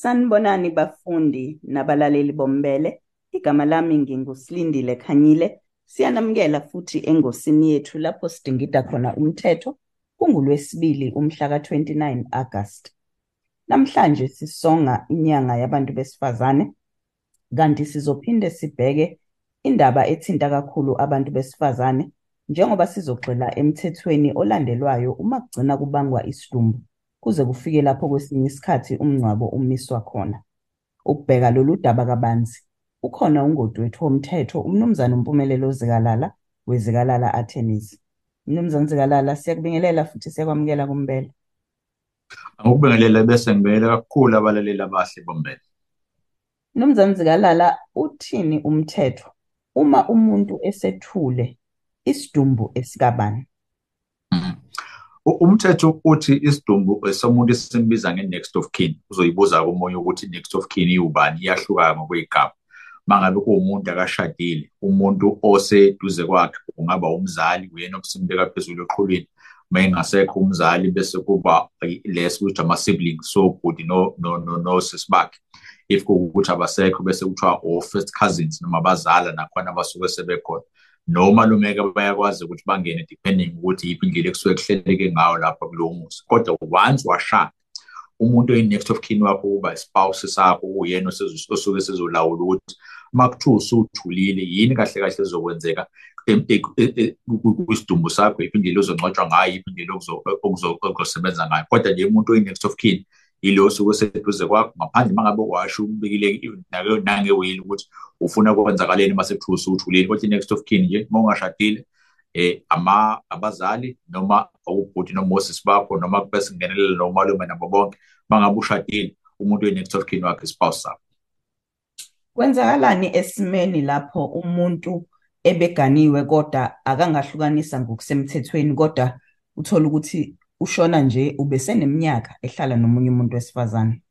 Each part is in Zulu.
Sanibonani bafundi nabalaleli bombele. Igama lami nginguSilindile Khanyile. Siyanamukela futhi engosini yethu lapho sidingida khona umthetho kungulwesibili umhla ka-29 August. Namhlanje sisonga inyanga yabantu besifazane kanti sizophinde sibheke indaba ethinta kakhulu abantu besifazane njengoba sizogxila emthethweni olandelwayo uma kugcina kubangwa isidumbu kuze kufike lapho kwesinye isikhathi umngcwabo umiswa khona. Ukubheka lolu daba kabanzi ukhona ungoti wethu womthetho umnumzane uMpumelelo Zikalala weZikalala Attorneys. Mnumzane Zikalala siyakubingelela futhi siyakwamukela kumbele. Angikubingelele bese ngibingelela kakhulu abalaleli abahle bombele. Mnumzane Zikalala uthini umthetho uma umuntu esethule isidumbu esikabani? Umthetho uthi isidumbu esomuntu esimbiza nge-next of kin uzoyibuza komunye ukuthi i-next of kin iwubani? Iyahluka ngokwey'gaba mangabe kuwumuntu akashadile umuntu oseduze kwakhe kungaba umzali uyena obusimbeka phezulu eqhulwini. Uma engasekho umzali bese kuba lesi ukuthi ama-siblings sobhuti nosisi bakhe. If kuwukuthi abasekho bese kuthiwa o-first cousins noma abazala nakhona abasuke sebekhona. Nomalume-ke bayakwazi ukuthi bangene depending ukuthi yiphi indlela ekusuke kuhleleke ngayo lapho kulowo muzi. Kodwa once washada umuntu oyi-next of kin wakho kuba ispouse sakho uyena osuke sezolawula ukuthi uma kuthiwa usuthulile yini kahle kahle ezokwenzeka kwisidumbu sakho yiphi indlela ozongcwatshwa ngayo yiphi indlela okuzosebenza ngayo. Kodwa nje umuntu oyi-next of kin yilo osuke seduze kwakho ngaphandle uma ngabe washo umbikile nangewili ukuthi ufuna kwenzakaleni uma sekuthiwa usuthulile kodwa i-next of kin nje? Uma ungashadile eh ama abazali noma ubhuti noma osisi bakho noma bese kungenelela nomalume nabo bonke. Mangabe ushadile umuntu oyi-next of kin wakhe ispouse sakho. Kwenzakalani esimeni lapho umuntu ebeganiwe kodwa akangahlukanisa ngokusemthethweni kodwa uthola ukuthi ushona nje ubeseneminyaka ehlala nomunye umuntu wesifazane?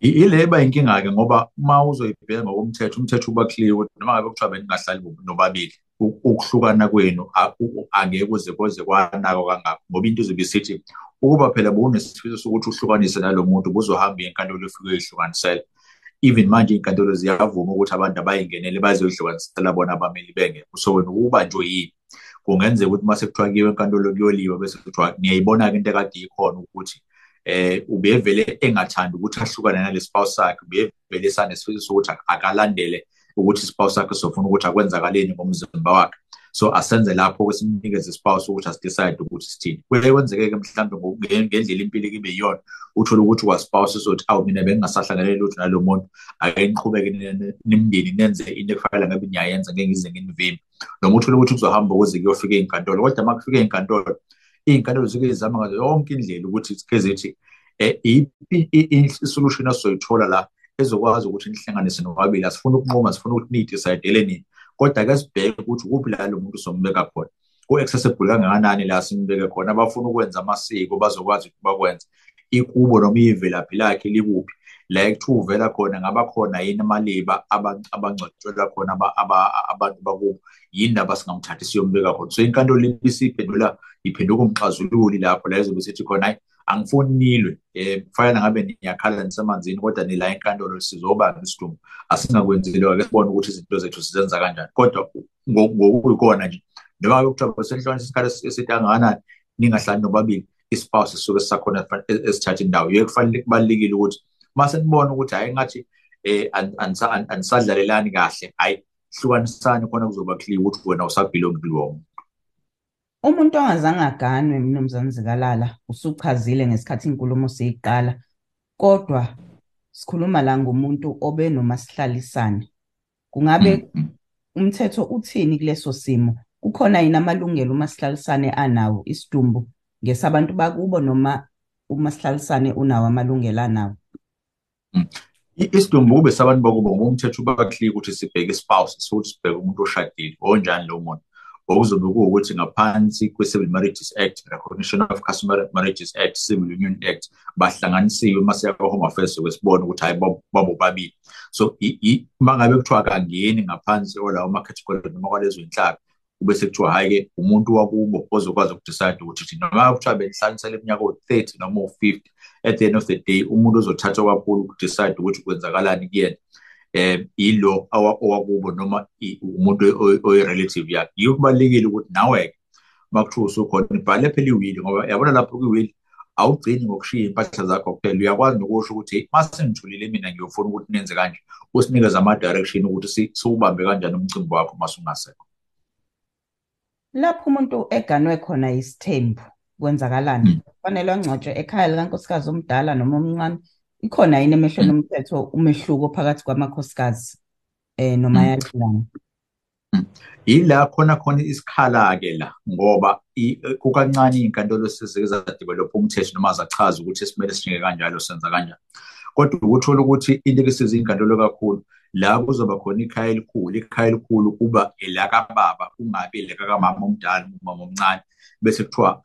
ile iba inkinga-ke ngoba uma uzoyibheka ngokomthetho umthetho uba clear ukuthi noma ngabe kuthiwa beningahlali nobabili ukuhlukana kwenu angeke kuze koze kwanako kangako ngoba into izobe isithi ukuba phela bowunesifiso sokuthi uhlukanise nalo muntu buzohamba inkantolo efike uyihlukanisela even manje iy'nkantolo ziyavuma ukuthi abantu abayingenele bazoyihlukanisela bona abameli bengekho. So wena ukubanjwe yini kungenzeka ukuthi uma sekuthiwa kiwe enkantolo kuyoliwa bese kuthiwa ngiyayibona-ke into ekade ikhona ukuthi eh ubevele engathandi ukuthi ahlukane nale spouse sakhe ubevele sanesifiso sokuthi akalandele ukuthi ispouse sakhe sofuna ukuthi akwenzakaleni ngomzimba wakhe. So asenze lapho kwesimnikeze ispouse ukuthi asidecide ukuthi sithini. Kuye kwenzeke-ke mhlawumbe ngendlela impilo kibe yiyona uthole ukuthi kwa-spouse sothi awu mina bengingasahlangane lutho nalo muntu. Ake niqhubeke nimndeni nenze into ekufanele ngabe niyayenza ngeke ngize nginivimbe noma uthole ukuthi kuzohamba ukuze kuyofika iy'nkantolo kodwa uma kufika iy'nkantolo iy'nkantolo zike zizama ngazo yonke indlela ukuthi ke zithi isolution esizoyithola la ezokwazi ukuthi nihlanganise nobabili? Asifuna ukunquma sifuna ukuthi niyidicayidele nini kodwa ke sibheke ukuthi ukuphi la lo muntu sombeka khona. Ku-accessible kangakanani la simbeke khona? Abafuna ukwenza amasiko bazokwazi ukuthi bakwenze. Ikubo noma ivelaphi lakhe likuphi? La ekuthiwa uvela khona ngaba khona yini amaliba abangcwatshwela khona abantu bakubo yini laba singamthatha siyombeka khona? So inkantolo ibisiphendula iphenduka umxazululi lapho la ezobe sithi khona hayi angifuni nilwe um kufanele ngabe niyakhala nisemanzini kodwa nila enkantolo sizobanga isidumbu. Asingakwenzeliwa ke sibone ukuthi izinto zethu sizenza kanjani. Kodwa ngokuyikona nje. Noma kuthiwa besehlukanisa isikhathi eside kangakanani ningahlali nobabili ispouse sisuke sisakhona esithatha indawo. Yeke kufanele kubalulekile ukuthi uma senibona ukuthi hhayi ngathi um anisadlalelani kahle hhayi hlukanisani khona kuzoba clear ukuthi wena usabhilongi kulowo muntu Umuntu ongazange aganwe mnumzane Zikalala usuchazile ngesikhathi inkulumo siyiqala kodwa sikhuluma la ngomuntu obe nomasihlalisane kungabe umthetho uthini kuleso simo? Kukhona yini amalungelo umasihlalisane anawo isidumbu ngesabantu bakubo noma umasihlalisane unawo amalungelo anawo? Isidumbu kube sabantu bakubo ngoba umthetho uba clear ukuthi sibheke ispouse sokuthi sibheke umuntu oshadile onjani lo muntu. Okuzobe kuwukuthi ngaphansi kwe-civil marriages act recognition of customary marriages act civil union act bahlanganisiwe masiyaka home affairs kwesibona ukuthi hayi babobabili so uma ngabe kuthiwa kangeni ngaphansi olawo ama-category noma kwalezo iy'nhlaka ubese kuthiwa hhayi-ke umuntu wakubo ozokwazi ukudecide ukuthi noma kuthiwa benihlanganisela iminyaka o-thirty noma o-fifty at the end of the day umuntu ozothathwa kakhulu ukudecide ukuthi kwenzakalani kuyena. Um ilo owakubo noma umuntu oyi-relative yakhe. Yiyo kubalulekile ukuthi nawe-ke uma kuthiwa usukhona ibhale phela iwili ngoba yabona lapho kwiwili awugcini ngokushiya iy'mpahla zakho kuphela. Uyakwazi nokusho ukuthi uma sengithulile mina ngiyofuna ukuthi nenze kanje usinikeze ama-direction ukuthi siwubambe kanjani umcimbi wakho uma sungasekho. Lapho umuntu eganwe khona isithembu kwenzakalani? Kufanele angcwatshwe ekhaya likankosikazi omdala noma omncane. Ikhona yini emehlweni omthetho umehluko phakathi kwamakhosikazi um nomayalulana yila khona khona isikhala-ke la ngoba kukancane iy'nkantolo sezike zadevelopha umthetho noma zachaza ukuthi simele sinjenge kanjalo senza kanjani kodwa ukuthola ukuthi into ekisiza iy'nkantolo kakhulu la kuzoba khona ikhaya elikhulu ikhaya elikhulu kuba elakababa kungabi elakakamama omdala umama omncane. Bese kuthiwa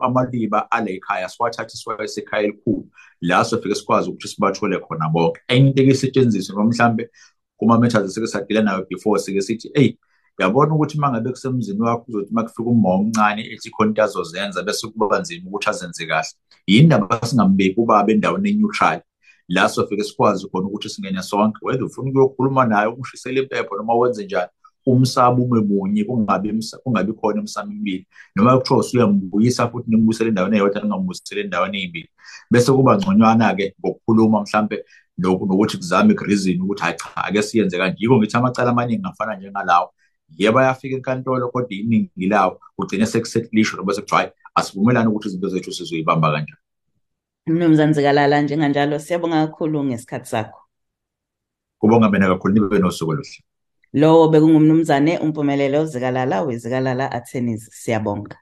amaliba ale ekhaya siwathathe siwayise ekhaya elikhulu la sofike sikwazi ukuthi sibathole khona bonke. Enye into ekesetshenziswe noma mhlambe kuma-matters esike sadila nayo before sike sithi eyi yabona ukuthi uma ngabe kusemzini wakho uzothi uma kufika uma omncane ethi khona into azozenza bese kuba nzima ukuthi azenze kahle. Yini ndaba singambeki ubaba endaweni e-neutral. La sofike sikwazi khona ukuthi singene sonke whether ufuna ukuyokhuluma naye umushisele impepho noma wenze njani umsaba ume munye kungabi kungabi khona emsamo emibili noma kuthiwa usuyambuyisa futhi nimbuyisele endaweni eyodwa ningambuyisele endaweni ey'mbili bese kuba ngconywana-ke ngokukhuluma mhlampe nokuthi kuzame reason ukuthi hayi cha ake siyenze kanje. Yiko ngithi amacala amaningi afana njengalawo. Yebo ayafika enkantolo kodwa iningi lawo kugcine sekusetlisho noba sekuthiwa hayi asivumelani ukuthi izinto zethu sizoyibamba kanjani. Mnumzane zikalala njenganjalo. Siyabonga kakhulu ngesikhathi sakho. Kubonga mina kakhulu nibe nosuku oluhle. Lowo bekungumnumzane umpumelelo zikalala wezikalala attorneys siyabonga.